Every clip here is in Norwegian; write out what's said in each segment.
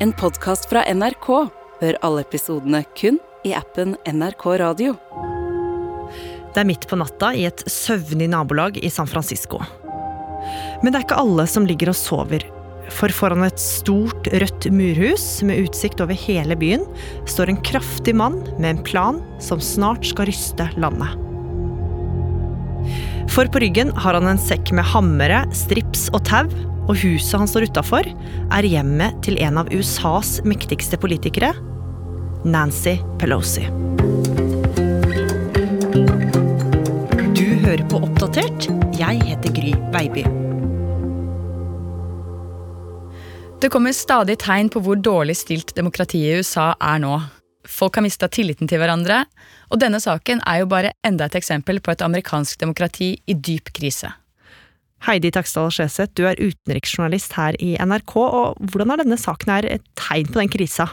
En podkast fra NRK. Hør alle episodene kun i appen NRK Radio. Det er midt på natta i et søvnig nabolag i San Francisco. Men det er ikke alle som ligger og sover. For foran et stort, rødt murhus med utsikt over hele byen står en kraftig mann med en plan som snart skal ryste landet. For på ryggen har han en sekk med hammere, strips og tau, og huset han står utafor, er hjemmet til en av USAs mektigste politikere, Nancy Pelosi. Du hører på Oppdatert. Jeg heter Gry Baby. Det kommer stadig tegn på hvor dårlig stilt demokratiet i USA er nå. Folk har mista tilliten til hverandre, og denne saken er jo bare enda et eksempel på et amerikansk demokrati i dyp krise. Heidi Taksdal Skjeseth, du er utenriksjournalist her i NRK, og hvordan er denne saken her et tegn på den krisa?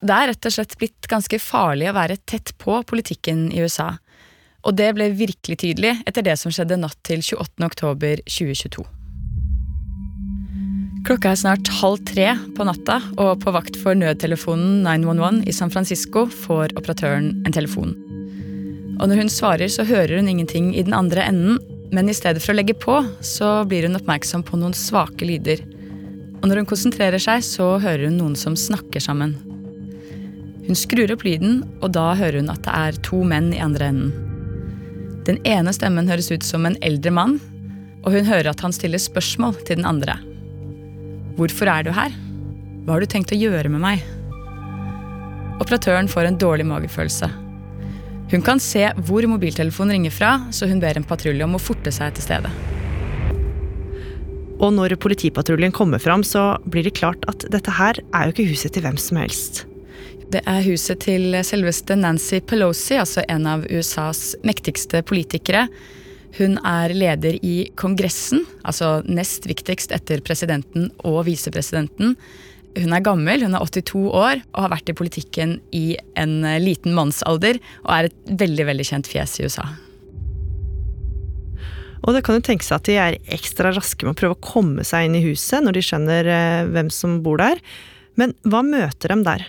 Det er rett og slett blitt ganske farlig å være tett på politikken i USA. Og det ble virkelig tydelig etter det som skjedde natt til 28. oktober 2022. Klokka er snart halv tre på natta, og på vakt for nødtelefonen 911 i San Francisco får operatøren en telefon. Og når hun svarer, så hører hun ingenting i den andre enden, men i stedet for å legge på, så blir hun oppmerksom på noen svake lyder. Og når hun konsentrerer seg, så hører hun noen som snakker sammen. Hun skrur opp lyden, og da hører hun at det er to menn i andre enden. Den ene stemmen høres ut som en eldre mann, og hun hører at han stiller spørsmål til den andre. Hvorfor er du her? Hva har du tenkt å gjøre med meg? Operatøren får en dårlig magefølelse. Hun kan se hvor mobiltelefonen ringer fra, så hun ber en patrulje om å forte seg til stedet. Og når politipatruljen kommer fram, så blir det klart at dette her er jo ikke huset til hvem som helst. Det er huset til selveste Nancy Pelosi, altså en av USAs mektigste politikere. Hun er leder i Kongressen, altså nest viktigst etter presidenten og visepresidenten. Hun er gammel, hun er 82 år og har vært i politikken i en liten mannsalder og er et veldig veldig kjent fjes i USA. Og det kan jo tenke seg at de er ekstra raske med å prøve å komme seg inn i huset når de skjønner eh, hvem som bor der. Men hva møter dem der?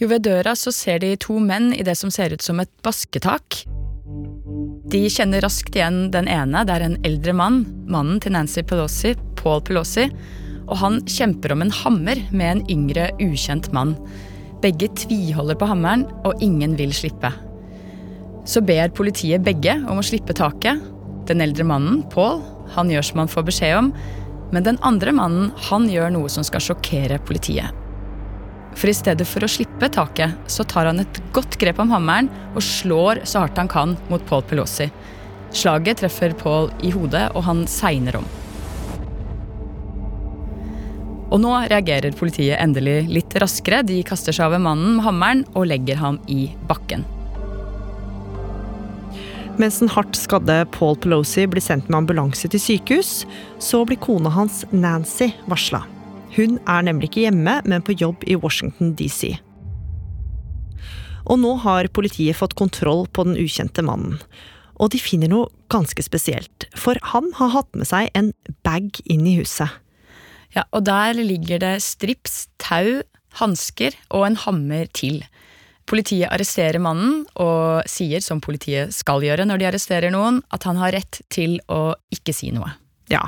Jo, ved døra så ser de to menn i det som ser ut som et basketak. De kjenner raskt igjen den ene. Det er en eldre mann, mannen til Nancy Pelosi, Paul Pelosi. Og han kjemper om en hammer med en yngre, ukjent mann. Begge tviholder på hammeren, og ingen vil slippe. Så ber politiet begge om å slippe taket. Den eldre mannen, Paul, han gjør som han får beskjed om. Men den andre mannen, han gjør noe som skal sjokkere politiet. For i stedet for å slippe taket, så tar han et godt grep om hammeren og slår så hardt han kan mot Paul Pelosi. Slaget treffer Paul i hodet, og han segner om. Og nå reagerer politiet endelig litt raskere. De kaster seg over mannen med hammeren og legger ham i bakken. Mens den hardt skadde Paul Pelosi blir sendt med ambulanse til sykehus, så blir kona hans Nancy varsla. Hun er nemlig ikke hjemme, men på jobb i Washington DC. Og nå har politiet fått kontroll på den ukjente mannen. Og de finner noe ganske spesielt, for han har hatt med seg en bag inn i huset. Ja, og der ligger det strips, tau, hansker og en hammer til. Politiet arresterer mannen og sier, som politiet skal gjøre når de arresterer noen, at han har rett til å ikke si noe. Ja,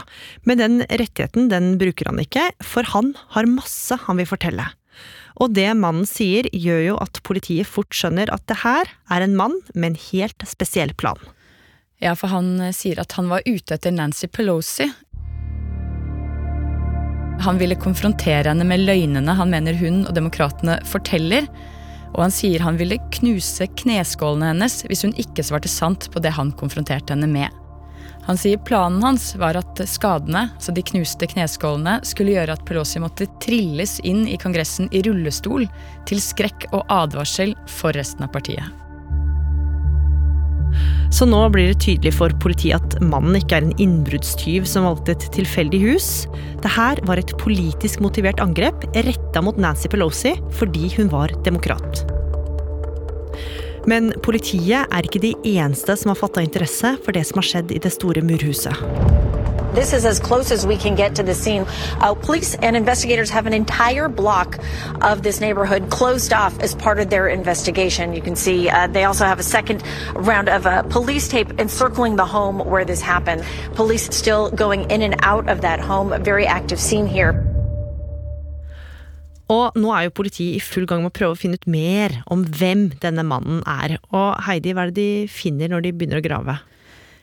men den rettigheten den bruker han ikke, for han har masse han vil fortelle. Og det mannen sier, gjør jo at politiet fort skjønner at det her er en mann med en helt spesiell plan. Ja, for han sier at han var ute etter Nancy Pelosi. Han ville konfrontere henne med løgnene han mener hun og demokratene forteller. Og han sier han ville knuse kneskålene hennes hvis hun ikke svarte sant på det han konfronterte henne med. Han sier planen hans var at skadene, så de knuste kneskålene, skulle gjøre at Pelosi måtte trilles inn i Kongressen i rullestol, til skrekk og advarsel for resten av partiet. Så nå blir det tydelig for politiet at mannen ikke er en innbruddstyv som valgte et tilfeldig hus. Det her var et politisk motivert angrep retta mot Nancy Pelosi fordi hun var demokrat. Men politiet er ikke de eneste som har fatta interesse for det som har skjedd i det store murhuset. This is as close as we can get to the scene. Uh, police and investigators have an entire block of this neighborhood closed off as part of their investigation. You can see uh, they also have a second round of uh, police tape encircling the home where this happened. Police still going in and out of that home. A very active scene here. Og nå er jo politiet i full gang med å prøve å finne ut mer om hvem denne mannen er. Og Heidi, hva er det de finner når de begynner å grave?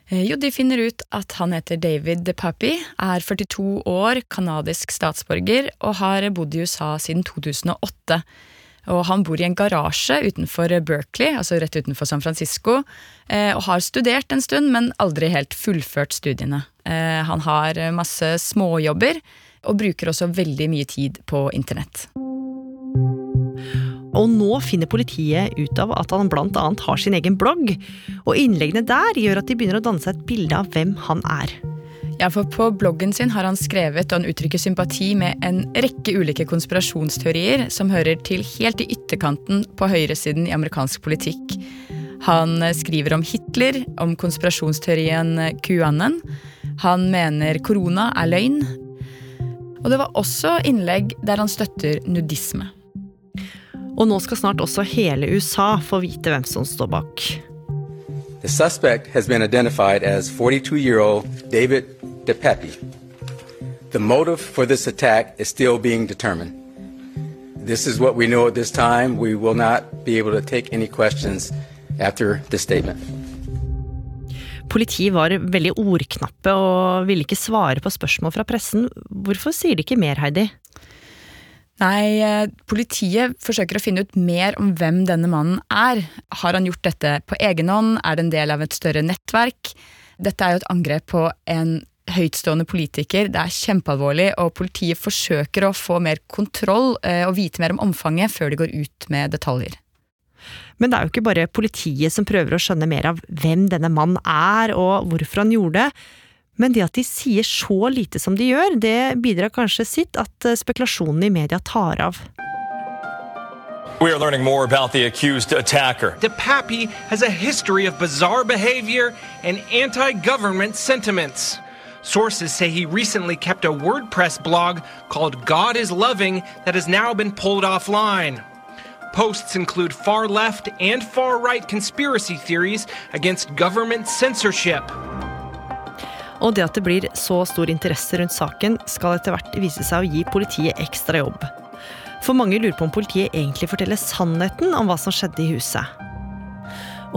Eh, jo, de finner ut at han heter David DePappy, er 42 år, kanadisk statsborger og har bodd i USA siden 2008. Og han bor i en garasje utenfor Berkeley, altså rett utenfor San Francisco, eh, og har studert en stund, men aldri helt fullført studiene. Eh, han har masse småjobber, og bruker også veldig mye tid på internett. Og nå finner politiet ut av at han annet har sin egen blogg. Og innleggene der gjør at de begynner å danne seg et bilde av hvem han er. Ja, for På bloggen sin har han skrevet og han uttrykker sympati med en rekke ulike konspirasjonsteorier som hører til helt i ytterkanten på høyresiden i amerikansk politikk. Han skriver om Hitler, om konspirasjonsteorien QAnon. Han mener korona er løgn. Og det var også innlegg der han støtter nudisme. Og nå skal snart også hele USA få vite hvem som står bak. The suspect has been identified as 42-year-old David DePepe. The motive for this attack is still being determined. This is what we know at this time. We will not be able to take any questions after this statement. Politiet var veldig ordknappe og ville ikke svare på spørsmål fra pressen. Hvorfor sier de ikke mer, Heidi? Nei, eh, politiet forsøker å finne ut mer om hvem denne mannen er. Har han gjort dette på egen hånd? Er det en del av et større nettverk? Dette er jo et angrep på en høytstående politiker. Det er kjempealvorlig, og politiet forsøker å få mer kontroll eh, og vite mer om omfanget før de går ut med detaljer. Men det er jo ikke bare politiet som prøver å skjønne mer av hvem denne mannen er og hvorfor han gjorde det. Men det at de sier så lite som de gjør, det bidrar kanskje sitt at eh, spekulasjonen i media tar av. We are learning more about the accused attacker. DePappy has a history of bizarre behavior and anti government sentiments. Sources say he recently kept a WordPress blog called God is Loving that has now been pulled offline. Posts include far left and far right conspiracy theories against government censorship. Og det at det blir så stor interesse rundt saken, skal etter hvert vise seg å gi politiet ekstra jobb. For mange lurer på om politiet egentlig forteller sannheten om hva som skjedde i huset.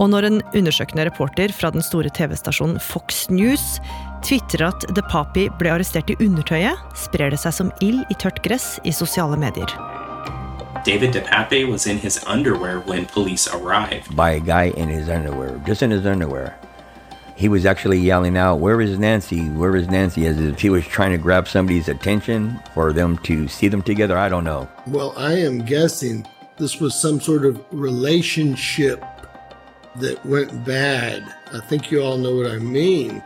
Og når en undersøkende reporter fra den store TV-stasjonen Fox News tvitrer at The Papi ble arrestert i undertøyet, sprer det seg som ild i tørt gress i sosiale medier. David DePape was in his underwear when police arrived. By a guy in his underwear, just in his underwear. He was actually yelling out, Where is Nancy? Where is Nancy? As if he was trying to grab somebody's attention for them to see them together. I don't know. Well, I am guessing this was some sort of relationship that went bad. I think you all know what I mean.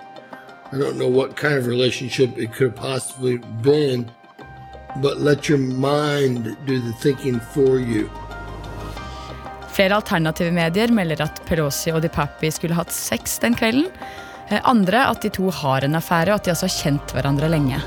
I don't know what kind of relationship it could have possibly been, but let your mind do the thinking for you. Flere alternative medier melder at Pelosi og DiPapi skulle hatt sex den kvelden. Eh, andre at de to har en affære, og at de også har kjent hverandre lenge.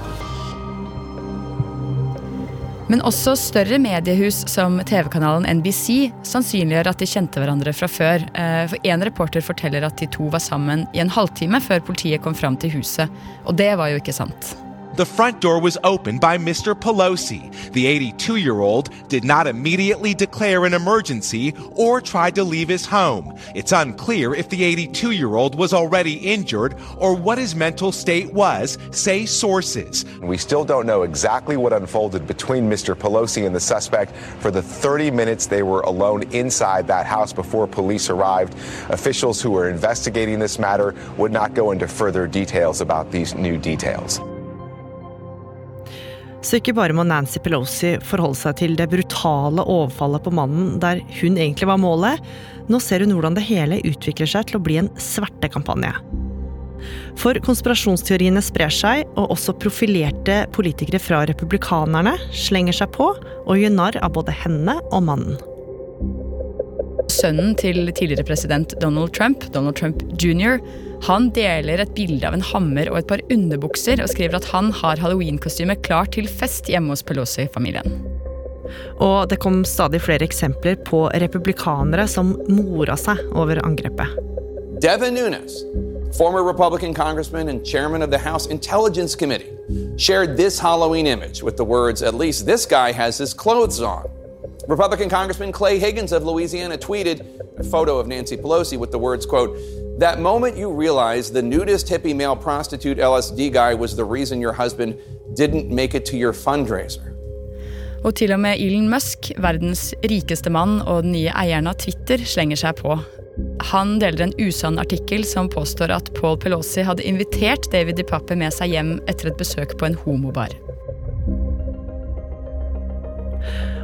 Men også større mediehus som TV-kanalen NBC sannsynliggjør at de kjente hverandre fra før. Eh, for En reporter forteller at de to var sammen i en halvtime før politiet kom fram til huset. Og det var jo ikke sant. The front door was opened by Mr. Pelosi. The 82 year old did not immediately declare an emergency or tried to leave his home. It's unclear if the 82 year old was already injured or what his mental state was, say sources. We still don't know exactly what unfolded between Mr. Pelosi and the suspect for the 30 minutes they were alone inside that house before police arrived. Officials who were investigating this matter would not go into further details about these new details. Så ikke bare må Nancy Pelosi forholde seg til det brutale overfallet på mannen der hun egentlig var målet, nå ser hun hvordan det hele utvikler seg til å bli en svertekampanje. For konspirasjonsteoriene sprer seg, og også profilerte politikere fra republikanerne slenger seg på og gjør narr av både henne og mannen. Sønnen til tidligere president Donald Trump, Donald Trump jr., Han deler et bilde av en hammer og et par underbukser og skriver at han har halloweenkostyme klar til fest hjemme hos Pelosi-familien. Og det kom stadig flere eksempler på republikanere som mora seg over angrepet. Devin Nunes, former Republican congressman and chairman of the House Intelligence Committee, shared this Halloween image with the words, At least this guy has his clothes on. Republican Congressman Clay Higgins of Louisiana tweeted a photo of Nancy Pelosi with the words, quote, That moment you realize the nudist hippie male prostitute LSD guy was the reason your husband didn't make it to your fundraiser. Og til og med Elon Musk, verdens rikeste mann og den nye eieren av Twitter, slenger seg på. Han deler en usann artikkel som påstår at Paul Pelosi hadde invitert David DiPappe med seg hjem etter et besøk på en homobar.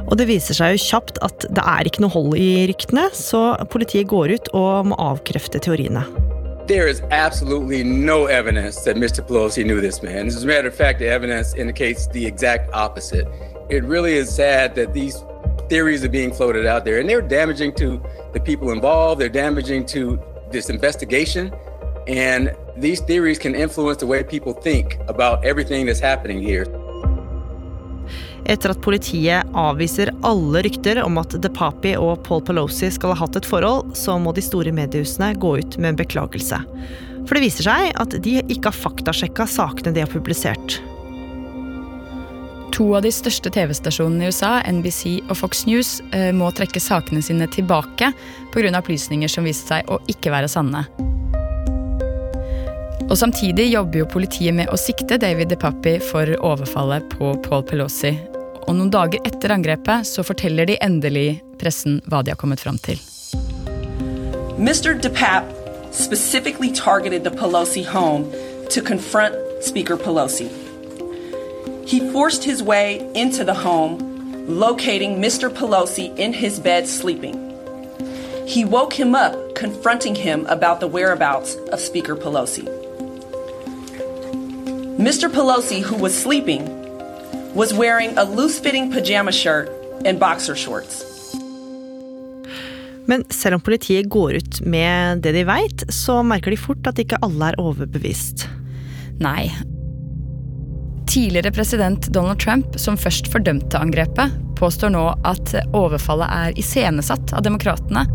Og det viser seg jo kjapt at det er ikke noe hold i ryktene, så politiet går ut og må avkrefte teoriene. There is absolutely no evidence that Mr. Pelosi knew this man. As a matter of fact, the evidence indicates the exact opposite. It really is sad that these theories are being floated out there, and they're damaging to the people involved. They're damaging to this investigation, and these theories can influence the way people think about everything that's happening here. Etter at politiet avviser alle rykter om at DePapi og Paul Pelosi skal ha hatt et forhold, så må de store mediehusene gå ut med en beklagelse. For det viser seg at de ikke har faktasjekka sakene de har publisert. To av de største TV-stasjonene i USA, NBC og Fox News, eh, må trekke sakene sine tilbake pga. opplysninger som viste seg å ikke være sanne. Og Samtidig jobber jo politiet med å sikte David DePapi for overfallet på Paul Pelosi. Og Noen dager etter angrepet så forteller de endelig pressen hva de har kommet fram til. Mr. DePap specifically targeted the Pelosi home to confront Speaker Pelosi. He forced his way into the home, locating Mr. Pelosi in his bed sleeping. He woke him up, confronting him about the whereabouts of Speaker Pelosi. Mr. Pelosi, who was sleeping, was wearing a loose fitting pajama shirt and boxer shorts. Men selv om politiet går ut med det de veit, så merker de fort at ikke alle er overbevist. Nei. Tidligere president Donald Trump, som først fordømte angrepet, påstår nå at overfallet er iscenesatt av demokratene.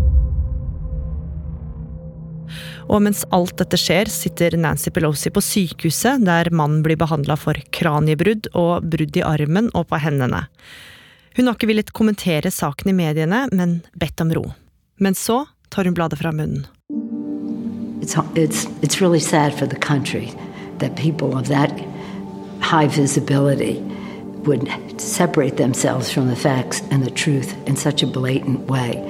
Og mens alt dette skjer, sitter Nancy Pelosi på sykehuset, der mannen blir behandla for kraniebrudd og brudd i armen og på hendene. Hun har ikke villet kommentere saken i mediene, men bedt om ro. Men så tar hun bladet fra munnen. It's, it's, it's really sad for the would separate themselves from the facts and the truth in such a blatant way.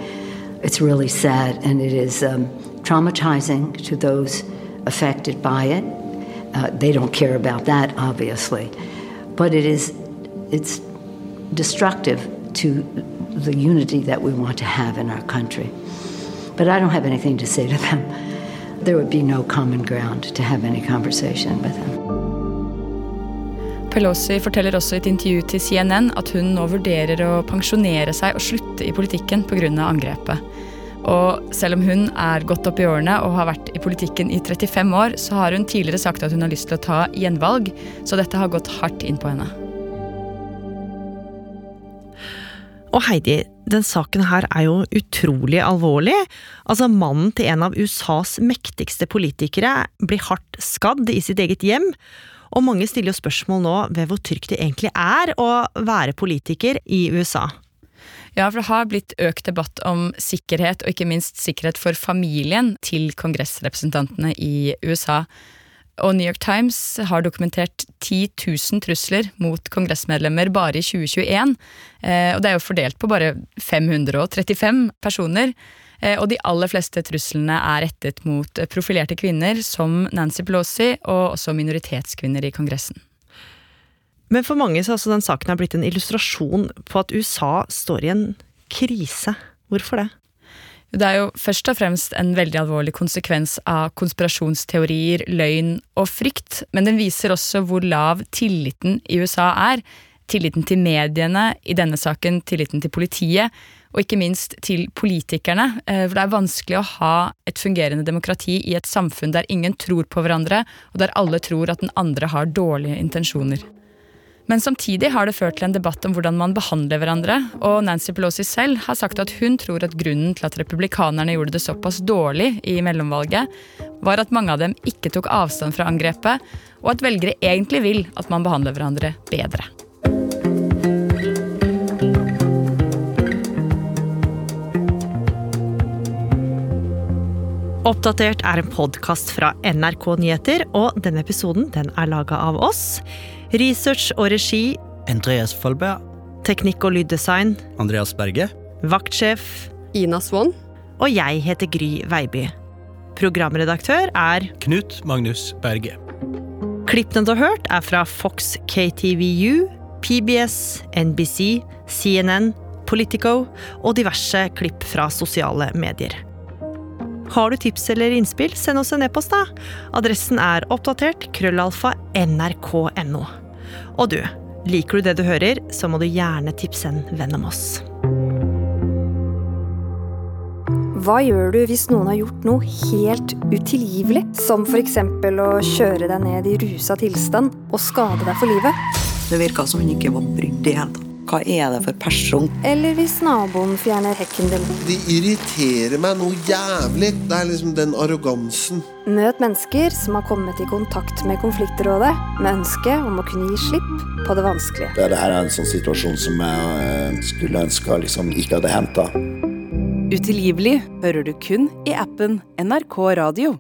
It's really sad, and it is um, traumatizing to those affected by it. Uh, they don't care about that, obviously, but it is it's destructive to the unity that we want to have in our country. But I don't have anything to say to them. There would be no common ground to have any conversation with them. Pelosi forteller også i et intervju til CNN at hun nå vurderer å pensjonere seg og slutte i politikken pga. angrepet. Og selv om hun er godt opp i årene og har vært i politikken i 35 år, så har hun tidligere sagt at hun har lyst til å ta gjenvalg, så dette har gått hardt inn på henne. Og Heidi, den saken her er jo utrolig alvorlig. Altså, mannen til en av USAs mektigste politikere blir hardt skadd i sitt eget hjem. Og mange stiller jo spørsmål nå ved hvor trygt det egentlig er å være politiker i USA. Ja, for det har blitt økt debatt om sikkerhet, og ikke minst sikkerhet for familien til kongressrepresentantene i USA. Og New York Times har dokumentert 10 000 trusler mot kongressmedlemmer bare i 2021. Eh, og det er jo fordelt på bare 535 personer. Eh, og de aller fleste truslene er rettet mot profilerte kvinner som Nancy Pelosi, og også minoritetskvinner i Kongressen. Men for mange så har altså den saken blitt en illustrasjon på at USA står i en krise. Hvorfor det? Det er jo først og fremst en veldig alvorlig konsekvens av konspirasjonsteorier, løgn og frykt, men den viser også hvor lav tilliten i USA er tilliten til mediene, i denne saken tilliten til politiet, og ikke minst til politikerne. Eh, for det er vanskelig å ha et fungerende demokrati i et samfunn der ingen tror på hverandre, og der alle tror at den andre har dårlige intensjoner. Men samtidig har det ført til en debatt om hvordan man behandler hverandre, og Nancy Pelosi selv har sagt at hun tror at grunnen til at republikanerne gjorde det såpass dårlig i mellomvalget, var at mange av dem ikke tok avstand fra angrepet, og at velgere egentlig vil at man behandler hverandre bedre. Oppdatert er en podkast fra NRK Nyheter, og denne episoden den er laga av oss. Research og regi Andreas Folberg. Teknikk og lyddesign Andreas Berge. Vaktsjef Ina Swann. Og jeg heter Gry Veiby. Programredaktør er Knut Magnus Berge. Klippene du har hørt, er fra Fox KTVU, PBS, NBC, CNN, Politico og diverse klipp fra sosiale medier. Har du tips eller innspill, send oss en e-post, da. Adressen er oppdatert krøllalfa nrk.no. Og du, liker du det du hører, så må du gjerne tipse en venn om oss. Hva gjør du hvis noen har gjort noe helt utilgivelig? Som f.eks. å kjøre deg ned i rusa tilstand og skade deg for livet? Det virka som hun ikke var brydd i det hele tatt. Hva er det for person? Eller hvis naboen fjerner hekken din. De irriterer meg noe jævlig. Det er liksom den arrogansen. Møt mennesker som har kommet i kontakt med konfliktrådet, med ønske om å kunne gi slipp på det vanskelige. Dette er en sånn situasjon som jeg eh, skulle ønske liksom ikke hadde henta. Utilgivelig hører du kun i appen NRK Radio.